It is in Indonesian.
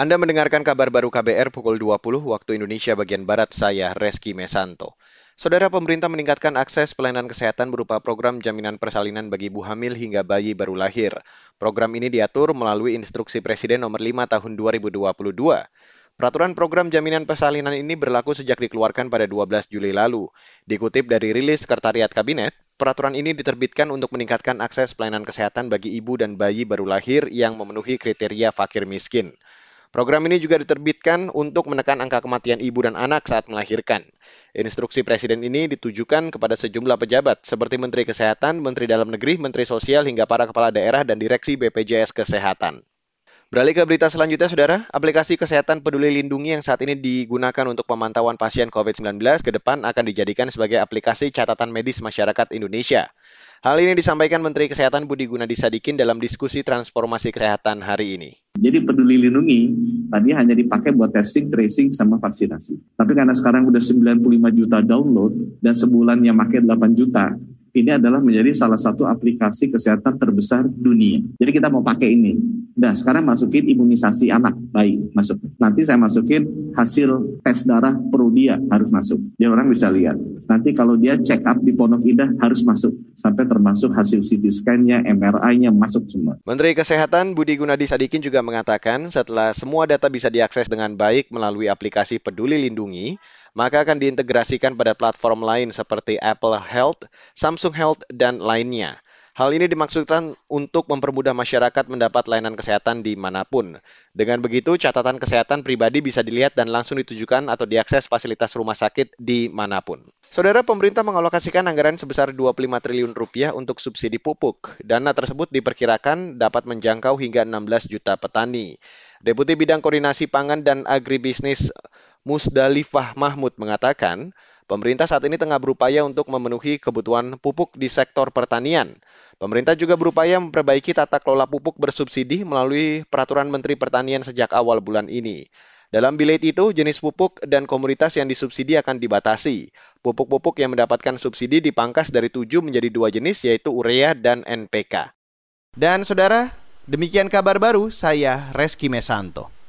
Anda mendengarkan kabar baru KBR pukul 20 waktu Indonesia bagian Barat, saya Reski Mesanto. Saudara pemerintah meningkatkan akses pelayanan kesehatan berupa program jaminan persalinan bagi ibu hamil hingga bayi baru lahir. Program ini diatur melalui instruksi Presiden nomor 5 tahun 2022. Peraturan program jaminan persalinan ini berlaku sejak dikeluarkan pada 12 Juli lalu. Dikutip dari rilis Sekretariat Kabinet, peraturan ini diterbitkan untuk meningkatkan akses pelayanan kesehatan bagi ibu dan bayi baru lahir yang memenuhi kriteria fakir miskin. Program ini juga diterbitkan untuk menekan angka kematian ibu dan anak saat melahirkan. Instruksi Presiden ini ditujukan kepada sejumlah pejabat seperti Menteri Kesehatan, Menteri Dalam Negeri, Menteri Sosial, hingga para kepala daerah dan direksi BPJS Kesehatan. Beralih ke berita selanjutnya, Saudara. Aplikasi Kesehatan Peduli Lindungi yang saat ini digunakan untuk pemantauan pasien COVID-19 ke depan akan dijadikan sebagai aplikasi catatan medis masyarakat Indonesia. Hal ini disampaikan Menteri Kesehatan Budi Gunadi Sadikin dalam diskusi transformasi kesehatan hari ini. Jadi peduli lindungi tadi hanya dipakai buat testing, tracing, sama vaksinasi. Tapi karena sekarang udah 95 juta download dan sebulan yang pakai 8 juta, ini adalah menjadi salah satu aplikasi kesehatan terbesar dunia. Jadi kita mau pakai ini. Nah, sekarang masukin imunisasi anak bayi masuk. Nanti saya masukin hasil tes darah dia harus masuk. Dia orang bisa lihat. Nanti kalau dia check up di Pondok Indah harus masuk. Sampai termasuk hasil CT scan-nya, MRI-nya masuk semua. Menteri Kesehatan Budi Gunadi Sadikin juga mengatakan setelah semua data bisa diakses dengan baik melalui aplikasi Peduli Lindungi, maka akan diintegrasikan pada platform lain seperti Apple Health, Samsung Health, dan lainnya. Hal ini dimaksudkan untuk mempermudah masyarakat mendapat layanan kesehatan di mana pun. Dengan begitu, catatan kesehatan pribadi bisa dilihat dan langsung ditujukan atau diakses fasilitas rumah sakit di mana pun. Saudara pemerintah mengalokasikan anggaran sebesar 25 triliun rupiah untuk subsidi pupuk. Dana tersebut diperkirakan dapat menjangkau hingga 16 juta petani. Deputi Bidang Koordinasi Pangan dan Agribisnis Musdalifah Mahmud mengatakan, pemerintah saat ini tengah berupaya untuk memenuhi kebutuhan pupuk di sektor pertanian. Pemerintah juga berupaya memperbaiki tata kelola pupuk bersubsidi melalui peraturan Menteri Pertanian sejak awal bulan ini. Dalam bilet itu, jenis pupuk dan komoditas yang disubsidi akan dibatasi. Pupuk-pupuk yang mendapatkan subsidi dipangkas dari tujuh menjadi dua jenis, yaitu urea dan NPK. Dan saudara, demikian kabar baru saya Reski Mesanto.